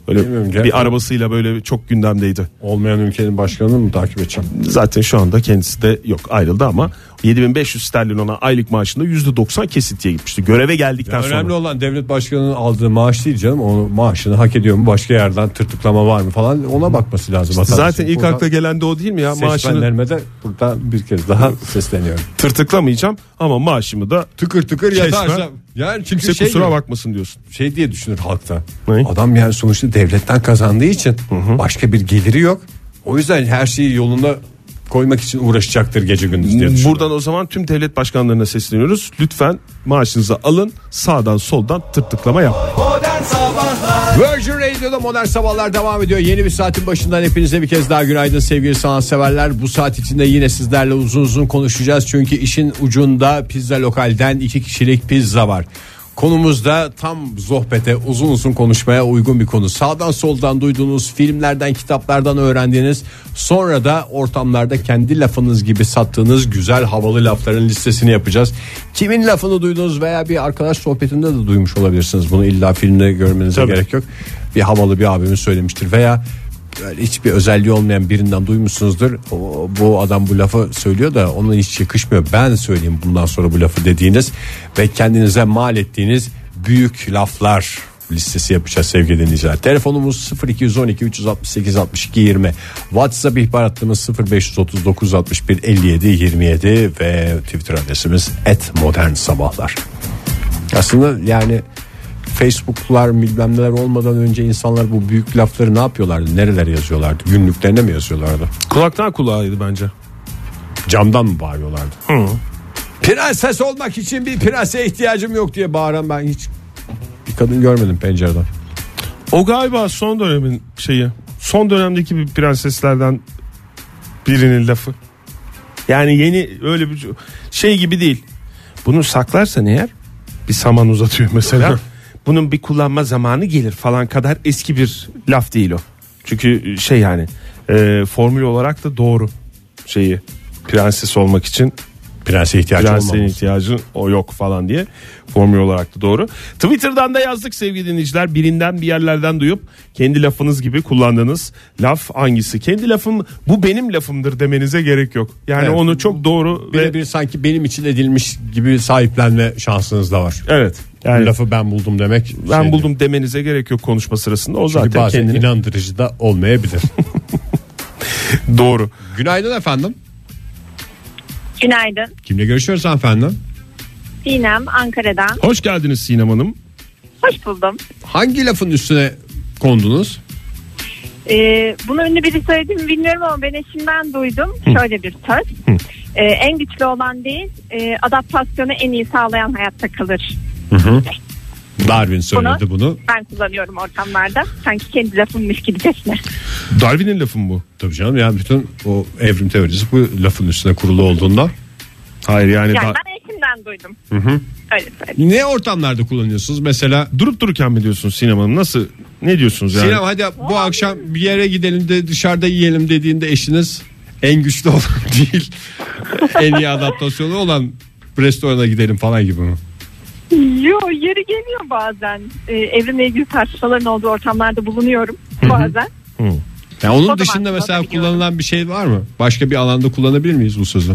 Böyle Bilmiyorum, bir gerçekten. arabasıyla böyle çok gündemdeydi. Olmayan ülkenin başkanını mı takip edeceğim? Zaten şu anda kendisi de yok ayrıldı ama 7500 sterlin ona aylık maaşında %90 kesintiye gitmişti. Göreve geldikten sonra. Önemli olan devlet başkanının aldığı maaş değil canım. Onu maaşını hak ediyor mu? Başka yerden tırtıklama var mı falan ona bakması lazım. vatandaşın. Zaten ilk Buradan akla gelen de o değil mi ya? Maaşını de buradan bir kez daha sesleniyorum. tırtıklamayacağım ama maaşımı da Tıkır tıkır Kesme. yatarsa. Yani çünkü kimse şey, kusura diyor, bakmasın diyorsun. şey diye düşünür halkta. Ne? Adam yani sonuçta devletten kazandığı için başka bir geliri yok. O yüzden her şeyi yoluna koymak için uğraşacaktır gece gündüz diye düşünüyorum. Buradan o zaman tüm devlet başkanlarına sesleniyoruz. Lütfen maaşınızı alın sağdan soldan tırtıklama yapmayın. Virgin Radio'da modern sabahlar devam ediyor. Yeni bir saatin başından hepinize bir kez daha günaydın sevgili sanatseverler. Bu saat içinde yine sizlerle uzun uzun konuşacağız. Çünkü işin ucunda pizza lokalden iki kişilik pizza var. Konumuzda tam sohbete uzun uzun konuşmaya uygun bir konu. Sağdan soldan duyduğunuz filmlerden kitaplardan öğrendiğiniz sonra da ortamlarda kendi lafınız gibi sattığınız güzel havalı lafların listesini yapacağız. Kimin lafını duydunuz veya bir arkadaş sohbetinde de duymuş olabilirsiniz. Bunu illa filmde görmenize Tabii. gerek yok. Bir havalı bir abimiz söylemiştir veya böyle hiçbir özelliği olmayan birinden duymuşsunuzdur. O, bu adam bu lafı söylüyor da ona hiç yakışmıyor. Ben söyleyeyim bundan sonra bu lafı dediğiniz ve kendinize mal ettiğiniz büyük laflar listesi yapacağız sevgili dinleyiciler. Telefonumuz 0212 368 62 20. WhatsApp ihbar hattımız 0539 61 57 27 ve Twitter adresimiz @modern sabahlar. Aslında yani Facebook'lar bilmem neler olmadan önce insanlar bu büyük lafları ne yapıyorlardı? Nerelere yazıyorlardı? Günlüklerine mi yazıyorlardı? Kulaktan kulağıydı bence. Camdan mı bağırıyorlardı? Prenses olmak için bir prense ihtiyacım yok diye bağıran ben hiç bir kadın görmedim pencereden. O galiba son dönemin şeyi. Son dönemdeki bir prenseslerden birinin lafı. Yani yeni öyle bir şey gibi değil. Bunu saklarsan eğer bir saman uzatıyor mesela. Bunun bir kullanma zamanı gelir falan kadar eski bir laf değil o. Çünkü şey yani e, formül olarak da doğru şeyi prenses olmak için Prense ihtiyacı Prensin olmaması. ihtiyacın o yok falan diye formül olarak da doğru. Twitter'dan da yazdık sevgili dinleyiciler. Birinden bir yerlerden duyup kendi lafınız gibi kullandığınız laf hangisi? Kendi lafım bu benim lafımdır demenize gerek yok. Yani Evet. onu çok doğru ve Birebir sanki benim için edilmiş gibi sahiplenme şansınız da var. evet. Yani lafı ben buldum demek. ben şey buldum demenize gerek yok konuşma sırasında. O değil. Çünkü zaten bazen kendini inandırıcı da olmayabilir. doğru. Günaydın efendim. Günaydın. Kimle görüşüyoruz efendim? Sinem Ankara'dan. Hoş geldiniz Sinem Hanım. Hoş buldum. Hangi lafın üstüne kondunuz? Ee, bunu ünlü biri söyledi mi bilmiyorum ama ben eşimden duydum. Şöyle bir söz. Ee, en güçlü olan değil, e, adaptasyonu en iyi sağlayan hayatta kalır. Darwin söyledi bunu. Ben kullanıyorum ortamlarda. Sanki kendi lafımmış gibicesine. Darwin'in lafı mı bu? Tabii canım yani bütün o evrim teorisi bu lafın üstüne kurulu olduğunda. Hayır yani, Yani da- ben eşimden duydum. Öyle söyleyeyim. Ne ortamlarda kullanıyorsunuz? Mesela durup dururken mi diyorsunuz Sinem Hanım? Nasıl ne diyorsunuz yani? Sinem hadi bu akşam bir yere gidelim de dışarıda yiyelim dediğinde eşiniz en güçlü olan değil. en iyi adaptasyonu olan restorana gidelim falan gibi mi? Yo yeri geliyor bazen. Ee, evrimle ilgili tartışmaların olduğu ortamlarda bulunuyorum bazen. Yani onun zaman dışında mesela kullanılan bir şey var mı? Başka bir alanda kullanabilir miyiz bu sözü?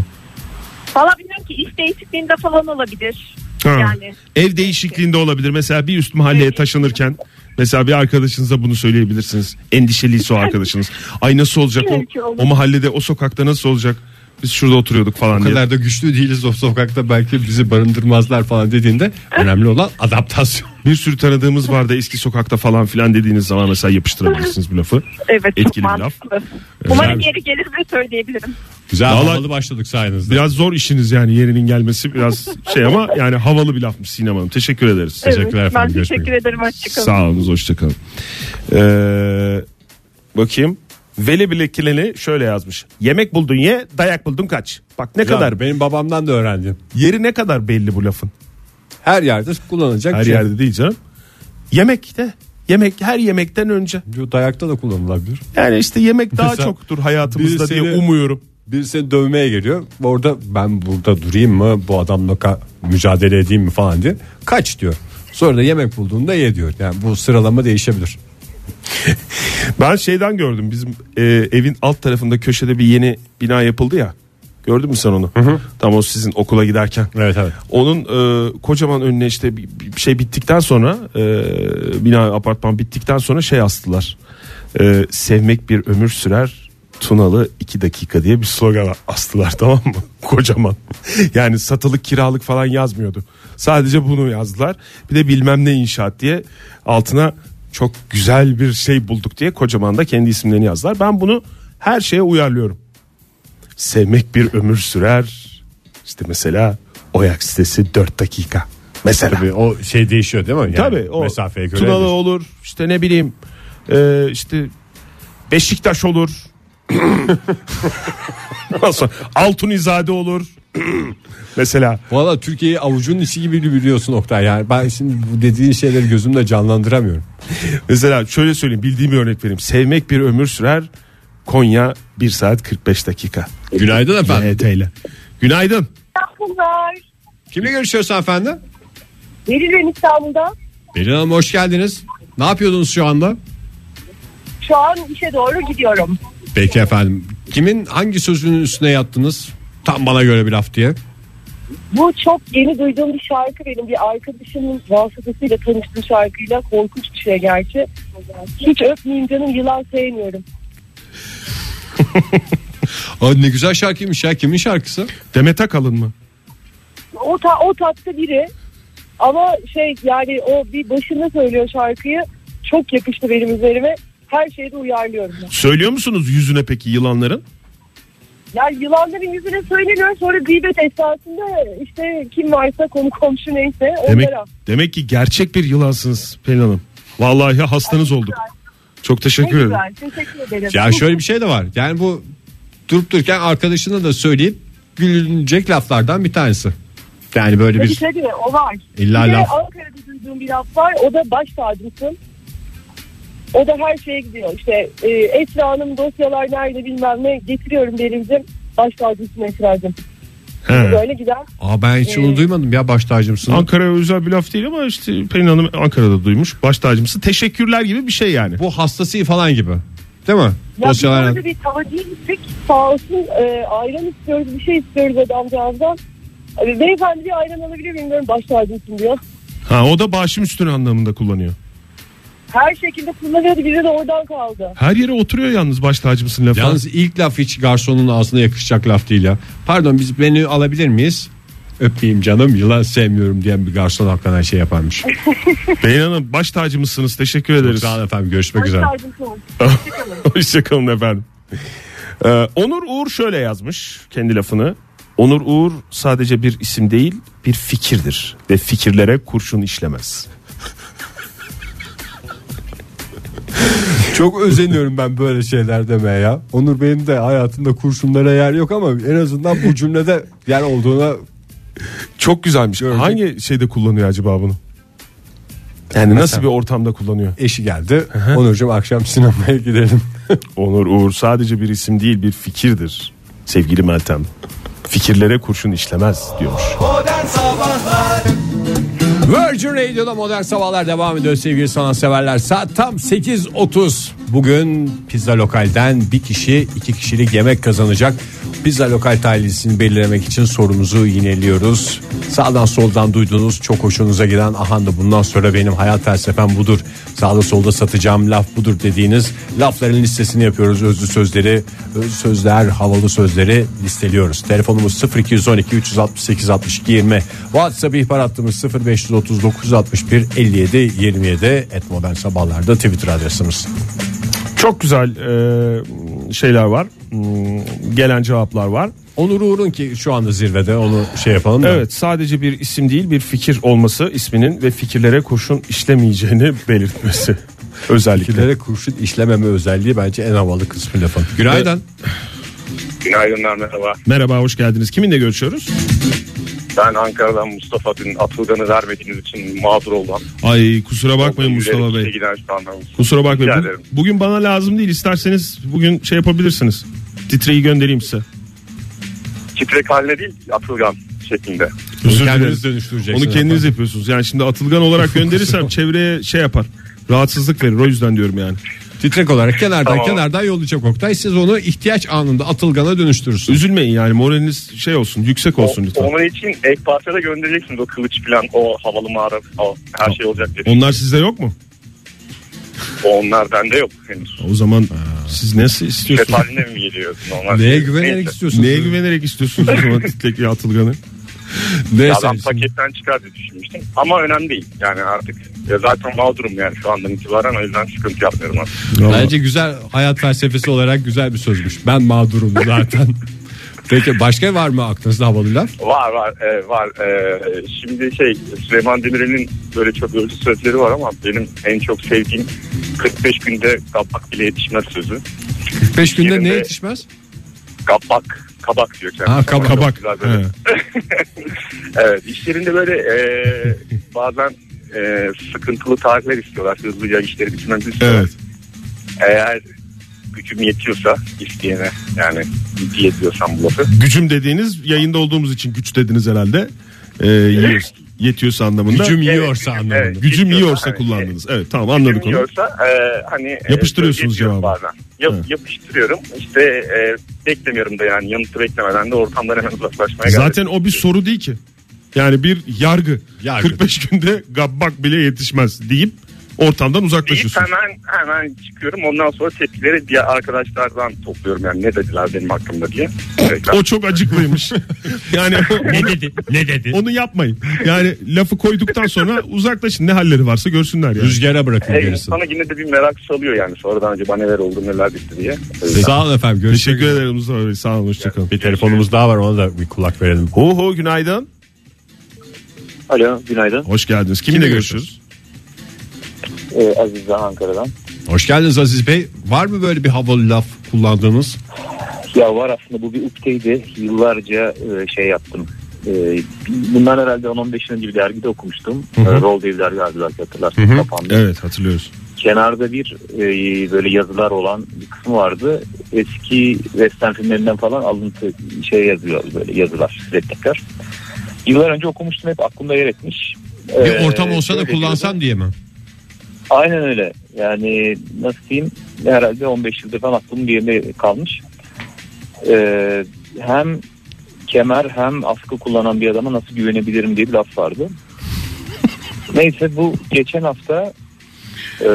Valla bilmiyorum ki iş değişikliğinde falan olabilir. Ha. Yani Ev değişikliğinde olabilir. Mesela bir üst mahalleye Evet. taşınırken mesela bir arkadaşınıza bunu söyleyebilirsiniz. Endişeliyse o arkadaşınız. Ay nasıl olacak o, o mahallede o sokakta nasıl olacak? Biz şurada oturuyorduk falan O diye. kadar da güçlü değiliz o sokakta belki bizi barındırmazlar falan dediğinde önemli olan adaptasyon. Bir sürü tanıdığımız vardı eski sokakta falan filan dediğiniz zaman mesela yapıştırabilirsiniz bu lafı. evet çok Etkili bir laf. mantıklı. Umarım Güzel. yeri gelir ve söyleyebilirim. Güzel Vallahi- havalı başladık sayenizde. Biraz zor işiniz yani yerinin gelmesi biraz şey ama yani havalı bir lafmış Sinem Hanım. Teşekkür ederiz. Teşekkürler evet, efendim, Ben teşekkür ederim. Hoşçakalın. Sağ olun hoşçakalın. Ee, bakayım. Veli Bilekileni şöyle yazmış. Yemek buldun ye, dayak buldun kaç. Bak ne Kadar kadar benim babamdan da öğrendim. yeri ne kadar belli bu lafın. Her yerde kullanılacak Her bir şey. yerde değil canım. Yemekte. Yemek her yemekten önce. Diyor, Dayakta da kullanılabilir. Yani işte yemek daha Mesela çoktur hayatımızda biri diye seni- umuyorum. Biri seni dövmeye geliyor. Orada ben burada durayım mı? Bu adamla mücadele edeyim mi falan diye. Kaç diyor. Sonra da yemek bulduğunda ye diyor. Yani bu sıralama değişebilir. Ben şeyden gördüm bizim e, evin alt tarafında köşede bir yeni bina yapıldı ya. Gördün mü sen onu? Tam o sizin okula giderken. Evet evet. Onun e, kocaman önüne işte bir, bir şey bittikten sonra e, bina apartman bittikten sonra şey astılar. E, sevmek bir ömür sürer Tunalı iki dakika diye bir slogan astılar tamam mı? Kocaman. Yani satılık kiralık falan yazmıyordu. Sadece bunu yazdılar. Bir de bilmem ne inşaat diye altına çok güzel bir şey bulduk diye kocaman da kendi isimlerini yazdılar. Ben bunu her şeye uyarlıyorum. Sevmek bir ömür sürer. İşte mesela Oyak sitesi 4 dakika. Mesela. Tabii o şey değişiyor değil mi? Yani Tabii o mesafeye göre. Tunalı olur işte ne bileyim e, işte Beşiktaş olur. Nasıl? Altunizade olur. Mesela Valla Türkiye'yi avucunun içi gibi biliyorsun Oktay. Yani ben şimdi bu dediğin şeyleri gözümde canlandıramıyorum. mesela şöyle söyleyeyim bildiğim bir örnek vereyim. Sevmek bir ömür sürer. Konya 1 saat 45 dakika. Günaydın efendim. YT ile. Günaydın. Merhabalar. Kimle görüşüyorsun efendim? Beril ben İstanbul'da. Beril Hanım hoş geldiniz. Ne yapıyordunuz şu anda? Şu an işe doğru gidiyorum. Peki efendim. Kimin hangi sözünün üstüne yattınız? Tam bana göre bir laf diye. Bu çok yeni duyduğum bir şarkı benim bir arkadaşımın vasıtasıyla tanıştığım şarkıyla korkunç bir şey gerçi. Hiç öpmeyeyim canım yılan sevmiyorum. Aa, ne güzel şarkıymış ya. Kimin şarkısı? Demet Akalın mı? O, ta, o tatta biri ama şey yani o bir başında söylüyor şarkıyı çok yakıştı benim üzerime. Her şeyde uyarlıyorum. ben. Söylüyor musunuz yüzüne peki yılanların? Yani yılanların yüzüne söyleniyor sonra gıybet esnasında işte kim varsa konu komşu neyse Demek, onlara. demek ki gerçek bir yılansınız Pelin Hanım. Vallahi hastanız olduk. Çok Ne teşekkür ederim. güzel teşekkür ederim. Ya şöyle bir şey de var. Yani bu durup dururken arkadaşına da söyleyip gülünecek laflardan bir tanesi. Yani böyle Tabii bir tabii o var. İlla bir laf. Ankara'da duyduğum bir laf var. O da baş tacısın. O da her şeye gidiyor. İşte e, Esra Hanım dosyalar nerede bilmem ne getiriyorum Beril'cim. Baş tacısın Esra'cım. He. Böyle gider. Aa ben hiç onu duymadım ya baş tacımsın. Ankara'ya özel bir laf değil ama işte Pelin Hanım Ankara'da duymuş. Baş tacımsı. Teşekkürler gibi bir şey yani. Bu hastası falan gibi. Değil mi? Ya biz Dosyalar. orada bir tavacıya gittik. Sağ olsun e, ayran istiyoruz bir şey istiyoruz adamcağızdan. E, beyefendi bir ayran alabilir miyim diyorum baş tacısın diyor. Ha o da başım üstüne anlamında kullanıyor. Her şekilde kullanıyordu bize de oradan kaldı. Her yere oturuyor yalnız baş tacımsın lafı. Yalnız ilk laf hiç garsonun ağzına yakışacak laf değil ya. Pardon biz menü alabilir miyiz? Öpeyim canım yılan sevmiyorum diyen bir garson hakikaten şey yaparmış. Pelin Hanım baş tacımızsınız. Teşekkür ederiz. Sağ olun efendim görüşmek Baş üzere. Hoşçakalın efendim. Ee, Onur Uğur şöyle yazmış kendi lafını. Onur Uğur sadece bir isim değil bir fikirdir ve fikirlere kurşun işlemez. Çok özeniyorum ben böyle şeyler demeye ya. Onur Bey'in de hayatında kurşunlara yer yok ama en azından bu cümlede yer olduğuna Çok güzelmiş. Hangi şeyde kullanıyor acaba bunu? Yani nasıl bir ortamda kullanıyor? eşi geldi. Onurcuğum akşam sinemaya gidelim. Onur Uğur sadece bir isim değil bir fikirdir. Sevgili Meltem. Fikirlere kurşun işlemez diyormuş. Modern Sabahlar Virgin Radio'da modern sabahlar devam ediyor sevgili sanatseverler. Saat tam 8.30. Bugün pizza lokalden bir kişi iki kişilik yemek kazanacak. Pizza lokal talihlisini belirlemek için sorumuzu yineliyoruz. Sağdan soldan duyduğunuz çok hoşunuza giden ahan da bundan sonra benim hayat felsefem budur. Sağda solda satacağım laf budur dediğiniz lafların listesini yapıyoruz. Özlü sözleri, öz sözler, havalı sözleri listeliyoruz. Telefonumuz 0212 368 62 20. WhatsApp ihbar hattımız 0539 61 57 27 et modern sabahlarda Twitter adresimiz. Çok güzel e, şeyler var. Hmm, Gelen cevaplar var. Onur Uğur'un ki şu anda zirvede onu şey yapalım da. Evet sadece bir isim değil bir fikir olması isminin ve fikirlere kurşun işlemeyeceğini belirtmesi. Özellikle. Fikirlere kurşun işlememe özelliği bence en havalı kısmı lafın. Günaydın. Günaydınlar merhaba. Merhaba hoş geldiniz. Kiminle görüşüyoruz? Ben Ankara'dan Mustafa dün Atılgan'ı vermediğiniz için mağdur oldum. Ay kusura bakmayın Mustafa Bey. Giden şu anda. Kusura bakmayın. Rica Bu- ederim. bugün bana lazım değil. İsterseniz bugün şey yapabilirsiniz. Titreyi göndereyim size. Titrek haline değil Atılgan şeklinde. Özür Kendiniz dönüştüreceksiniz. Onu kendiniz yapıyorsunuz. Yani şimdi atılgan olarak gönderirsem çevreye şey yapar. Rahatsızlık verir. O yüzden diyorum yani. Titrek olarak kenardan Tamam. kenardan yollayacak Oktay. Siz onu ihtiyaç anında atılgana dönüştürürsünüz. Üzülmeyin yani moraliniz şey olsun yüksek olsun O- lütfen. onun için ek parçada göndereceksiniz o kılıç falan o havalı mağara o, her şey olacak diye. Onlar sizde yok mu? Onlar bende yok henüz. O zaman siz nasıl istiyorsunuz? haline mi geliyor? Normal. Neye güvenerek Neyse. istiyorsunuz? Neye güvenerek istiyorsunuz o zaman titrek atılganı? Neyse. Ya ben paketten çıkar diye düşünmüştüm. Ama önemli değil. Yani artık ya zaten mağdurum yani şu andan itibaren o yüzden sıkıntı yapmıyorum artık. Bence güzel hayat felsefesi olarak güzel bir sözmüş. Ben mağdurum zaten. Peki başka var mı aklınızda havalı laf? Var var e, var. E, şimdi şey Süleyman Demirel'in böyle çok ölçü sözleri var ama benim en çok sevdiğim 45 günde kabak bile yetişmez sözü. 45 günde ne yetişmez? Kabak kabak diyor kendisi. Ha, kabak. Kabak. evet iş yerinde böyle e, bazen e, sıkıntılı tarihler istiyorlar. Hızlıca işleri bitirmemizi istiyorlar. Evet. Eğer gücüm yetiyorsa isteyene yani yetiyorsam bu lafı. Gücüm dediğiniz yayında olduğumuz için güç dediniz herhalde. Ee, yiyor, yetiyorsa anlamında. Gücüm Evet, yiyorsa evet, anlamında. evet. Gücüm yiyorsa hani, kullandınız. Evet tamam anladık Gücüm onu. yiyorsa e, hani e, Yapıştırıyorsunuz cevabı. Bazen. Yap, Evet. Yapıştırıyorum. İşte e, beklemiyorum da yani yanıtı beklemeden de ortamdan hemen uzaklaşmaya Zaten o bir soru değil ki. Yani bir yargı. Yargı. 45 günde gabbak bile yetişmez deyip ortamdan deyip uzaklaşıyorsunuz. hemen hemen çıkıyorum. Ondan sonra tepkileri diğer arkadaşlardan topluyorum yani ne dediler benim hakkımda diye. O çok acıklıymış. yani onu, dedi? Ne dedi? onu yapmayın. Yani lafı koyduktan sonra uzaklaşın. Ne halleri varsa görsünler yani. Rüzgara bırakın E, sana yine de bir merak salıyor yani sonradan acaba neler oldu neler bitti diye. Sağ olun efendim. Görüşmek Teşekkür ederim. Sağ olun. Hoşçakalın. Bir telefonumuz daha var ona da bir kulak verelim. Ho ho günaydın. Alo günaydın. Hoş geldiniz. Kiminle görüşürüz? Ee, Aziz Daha Ankara'dan. Hoş geldiniz Aziz Bey. Var mı böyle bir havalı laf kullandığınız? Ya var aslında bu bir ukteydi. Yıllarca e, şey yaptım. E, bundan herhalde 10-15 yıl önce bir dergide okumuştum. E, Roll diye bir dergi vardı belki hatırlarsınız kapandı. Evet hatırlıyoruz. Kenarda bir e, böyle yazılar olan bir kısmı vardı. Eski western filmlerinden falan alıntı şey yazıyor böyle yazılar, replikler. Yıllar önce okumuştum hep aklımda yer etmiş. Bir Ee, ortam olsa da kullansan diye mi? Aynen öyle. Yani nasıl diyeyim herhalde 15 yıldır falan aklımın bir yerinde kalmış. Ee, hem kemer hem askı kullanan bir adama nasıl güvenebilirim diye bir laf vardı. Neyse bu geçen hafta e,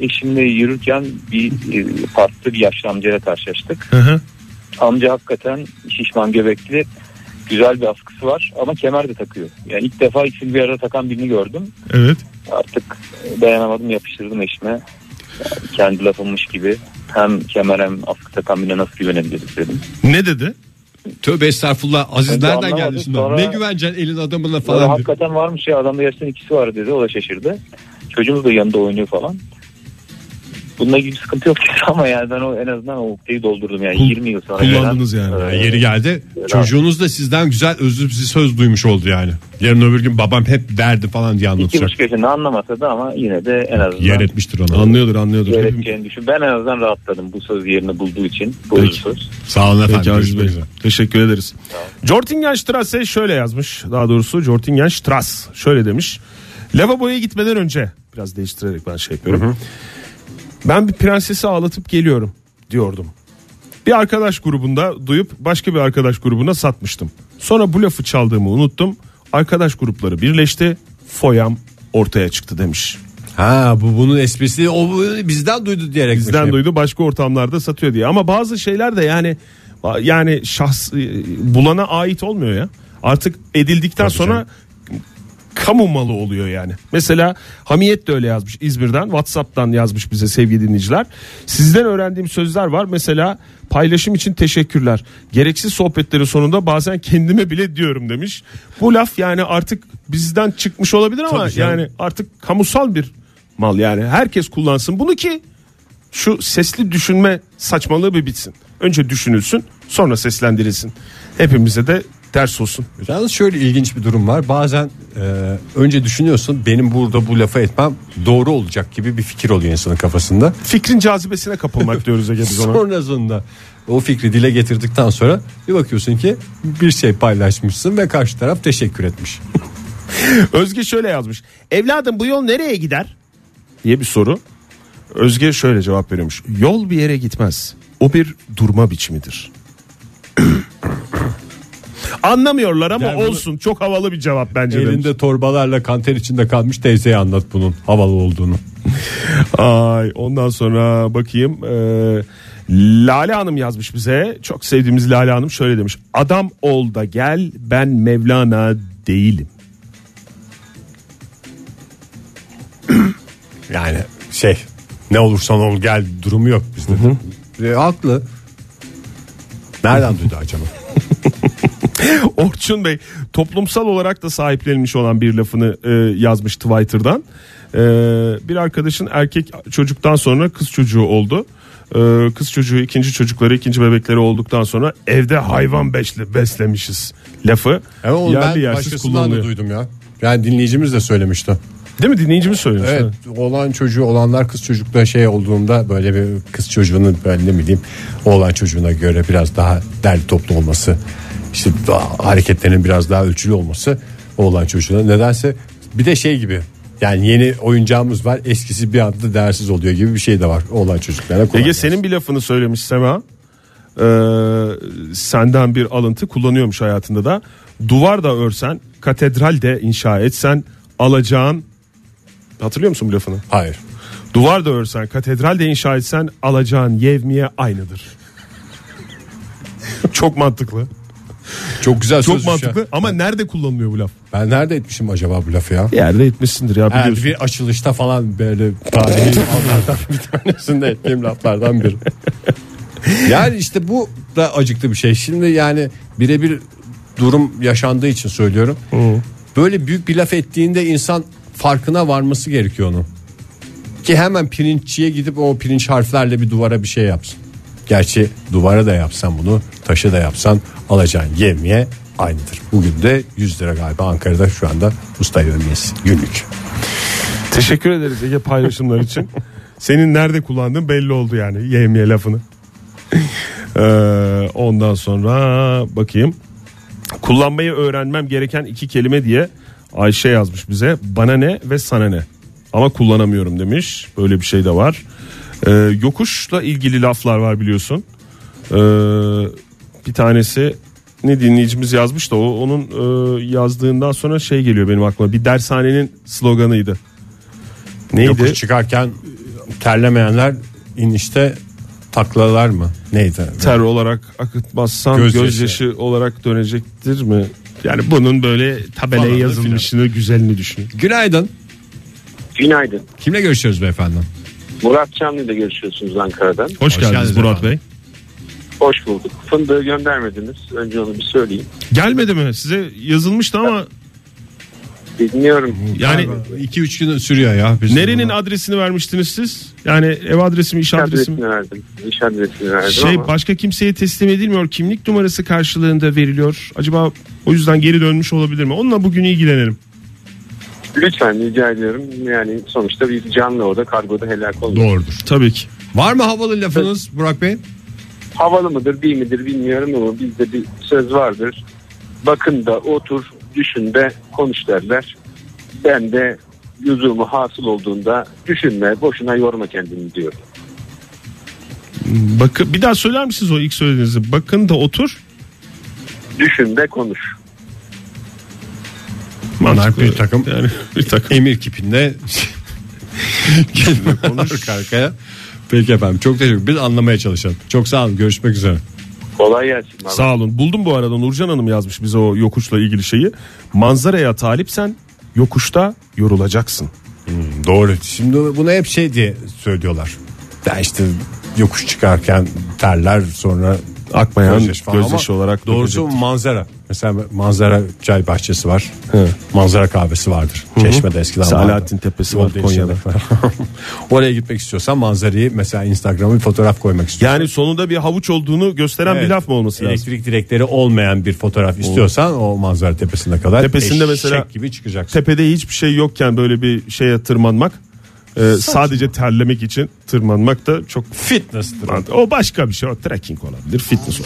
eşimle yürürken bir e, parkta bir yaşlı amcayla karşılaştık. Hı hı. Amca hakikaten şişman göbekli güzel bir askısı var ama kemer de takıyor. Yani ilk defa ikisini bir arada takan birini gördüm. Evet. Artık dayanamadım yapıştırdım eşime. Yani kendi lafımmış gibi hem kemer hem askı takan birine nasıl güvenebiliriz dedim. Ne dedi? Tövbe estağfurullah. Aziz de nereden geldi şimdi? Sonra- Ne güvencen elin adamına Falan hakikaten varmış ya adamda gerçekten ikisi var dedi o da şaşırdı. Çocuğumuz da yanında oynuyor falan. Bununla ilgili sıkıntı yok ama yani ben o en azından o ukdeyi doldurdum yani Kul- 20 yıl sonra. kullandınız gelen, yani. e, yeri geldi. Evet. Çocuğunuz da sizden güzel özlü bir söz duymuş oldu yani. Yarın öbür gün babam hep derdi falan diye İki anlatacak. buçuk yaşında anlamasa da ama yine de en azından Yer etmiştir ona. Anlıyordur anlıyordur. yer düşün. Ben en azından rahatladım bu söz yerini bulduğu için. Bu Peki. söz. Sağ olun efendim. Peki Bey. Görüşmek üzere. Teşekkür ederiz. Jortingenstrasse şöyle yazmış. Daha doğrusu Jortingenstrasse şöyle demiş. Lavaboya gitmeden önce biraz değiştirerek ben şey yapıyorum. Ben bir prensesi ağlatıp geliyorum diyordum. Bir arkadaş grubunda duyup başka bir arkadaş grubuna satmıştım. Sonra bu lafı çaldığımı unuttum. Arkadaş grupları birleşti. Foyam ortaya çıktı demiş. Ha bu bunun esprisi o bizden duydu diyerek. Bizden şey. duydu başka ortamlarda satıyor diye. Ama bazı şeyler de yani yani şahs e, bulana ait olmuyor ya. Artık edildikten Tabii sonra kamu malı oluyor yani. Mesela Hamiyet de öyle yazmış İzmir'den WhatsApp'tan yazmış bize sevgili dinleyiciler. Sizden öğrendiğim sözler var. Mesela paylaşım için teşekkürler. Gereksiz sohbetlerin sonunda bazen kendime bile diyorum demiş. Bu laf yani artık bizden çıkmış olabilir ama Tabii canım. yani artık kamusal bir mal yani. Herkes kullansın bunu ki şu sesli düşünme saçmalığı bir bitsin. Önce düşünülsün sonra seslendirilsin. Hepimize de ders olsun. Yalnız şöyle ilginç bir durum var. Bazen e, önce düşünüyorsun benim burada bu lafı etmem doğru olacak gibi bir fikir oluyor insanın kafasında. Fikrin cazibesine kapılmak diyoruz Ege biz ona. Sonrasında o fikri dile getirdikten sonra bir bakıyorsun ki bir şey paylaşmışsın ve karşı taraf teşekkür etmiş. Özge şöyle yazmış. Evladım bu yol nereye gider? diye bir soru. Özge şöyle cevap veriyormuş. Yol bir yere gitmez. O bir durma biçimidir. Anlamıyorlar ama Yani bunu- olsun. Çok havalı bir cevap bence demiş. Elinde torbalarla kanter içinde kalmış teyzeye anlat bunun havalı olduğunu. Ay ondan sonra bakayım. Ee, Lale Hanım yazmış bize. Çok sevdiğimiz Lale Hanım şöyle demiş. Adam ol da gel ben Mevlana değilim. Yani şey ne olursan ol gel durumu yok bizde. E, haklı. Nereden duydu acaba? Orçun Bey toplumsal olarak da sahiplenilmiş olan bir lafını e, yazmış Twitter'dan. E, bir arkadaşın erkek çocuktan sonra kız çocuğu oldu. E, kız çocuğu ikinci çocukları ikinci bebekleri olduktan sonra evde hayvan besle, beslemişiz lafı. Evet yerli ben yersiz kullanılıyor. duydum ya. Yani dinleyicimiz de söylemişti. Değil mi dinleyicimiz söylemiş. Evet oğlan çocuğu olanlar kız çocukta şey olduğunda böyle bir kız çocuğunun böyle ne bileyim oğlan çocuğuna göre biraz daha derli toplu olması işte hareketlerinin biraz daha ölçülü olması oğlan çocuğuna nedense bir de şey gibi yani yeni oyuncağımız var eskisi bir anda değersiz oluyor gibi bir şey de var oğlan çocuklarına. kolay Ege gelsin. senin bir lafını söylemiş Sema. Ee, senden bir alıntı kullanıyormuş hayatında da. Duvar da örsen, katedral de inşa etsen alacağın hatırlıyor musun bu lafını? Hayır. Duvar da örsen, katedral de inşa etsen alacağın yevmiye aynıdır. Çok mantıklı. Çok güzel Çok sözmüş ya. mantıklı ama nerede kullanılıyor bu laf? Ben nerede etmişim acaba bu lafı ya? Bir yerde etmişsindir ya biliyorsun. bir açılışta falan böyle tarihi anlardan bir tanesinde ettiğim laflardan biri. Yani işte bu da acıklı bir şey. Şimdi yani birebir durum yaşandığı için söylüyorum. Böyle büyük bir laf ettiğinde insan farkına varması gerekiyor onun. Ki hemen pirinççiye gidip o pirinç harflerle bir duvara bir şey yapsın. Gerçi duvara da yapsan bunu taşı da yapsan alacağın yevmiye aynıdır. Bugün de 100 lira galiba Ankara'da şu anda usta yevmiyesi günlük. Teşekkür ederiz Ege paylaşımlar için. Senin nerede kullandığın belli oldu yani yevmiye lafını. Ee, ondan sonra bakayım. Kullanmayı öğrenmem gereken iki kelime diye Ayşe yazmış bize. Bana ne ve sana ne. Ama kullanamıyorum demiş. Böyle bir şey de var. Ee, yokuşla ilgili laflar var biliyorsun. Ee, bir tanesi ne dinleyicimiz yazmış da o onun e, yazdığından sonra şey geliyor benim aklıma. Bir dershanenin sloganıydı. Neydi? Yokuş çıkarken terlemeyenler inişte taklalar mı? Neydi? ter olarak akıtmazsan Gözyaşı. gözyaşı, olarak dönecektir mi? Yani bunun böyle tabelaya Falan da yazılmışını güzelini düşün. Günaydın. Günaydın. Kimle görüşüyoruz beyefendi? Murat Çamlı ile görüşüyorsunuz Ankara'dan. Hoş, geldiniz geldiniz Murat. Bey. Hoş bulduk. Fındığı göndermediniz. Önce onu bir söyleyeyim. Gelmedi mi? Size yazılmıştı ama Bilmiyorum. yani 2-3 gün sürüyor ya. Bizim nerenin bunu. adresini vermiştiniz siz? Yani ev adresi mi, iş İş adresi mi? verdim. İş adresini verdim Şey ama başka kimseye teslim edilmiyor. Kimlik numarası karşılığında veriliyor. Acaba o yüzden geri dönmüş olabilir mi? Onunla bugün ilgilenelim. lütfen rica ediyorum. Yani sonuçta bir canlı orada kargoda helak olmuş. Doğrudur. Tabii ki. Var mı havalı lafınız Burak Bey? Havalı mıdır değil midir bilmiyorum ama bizde bir söz vardır. Bakın da otur düşün de konuş derler. Ben de lüzumu hasıl olduğunda düşünme boşuna yorma kendini diyorum. Bakın bir daha söyler misiniz o ilk söylediğinizi? Bakın da otur. Düşün de konuş. Bunlar Mantıklı. bir takım yani bir takım. emir kipinde kelime konuş arka arkaya. Peki efendim çok teşekkür Biz anlamaya çalışalım. Çok sağ olun. Görüşmek üzere. Kolay gelsin. bana. Sağ olun. Buldum bu arada Nurcan Hanım yazmış bize o yokuşla ilgili şeyi. Manzaraya talipsen yokuşta yorulacaksın. Doğru. Şimdi bunu hep şey diye söylüyorlar. Ya işte yokuş çıkarken terler sonra Akmayan gözyaşı gözyaşı olarak Doğrusu manzara. Mesela manzara çay bahçesi var. Manzara kahvesi vardır. Çeşme'de eskiden vardı. Selahattin Tepesi var Konya'da. falan. Oraya gitmek istiyorsan manzarayı mesela Instagram'a bir fotoğraf koymak istiyorsan. Yani sonunda bir havuç olduğunu gösteren Evet. bir laf mı olması lazım? Elektrik direkleri olmayan bir fotoğraf istiyorsan o manzara tepesine kadar Tepesinde mesela- gibi çıkacaksın. Tepede hiçbir şey yokken böyle bir şeye tırmanmak e, sadece terlemek için tırmanmak da çok Fitness'tır. o başka bir şey o trekking olabilir fitness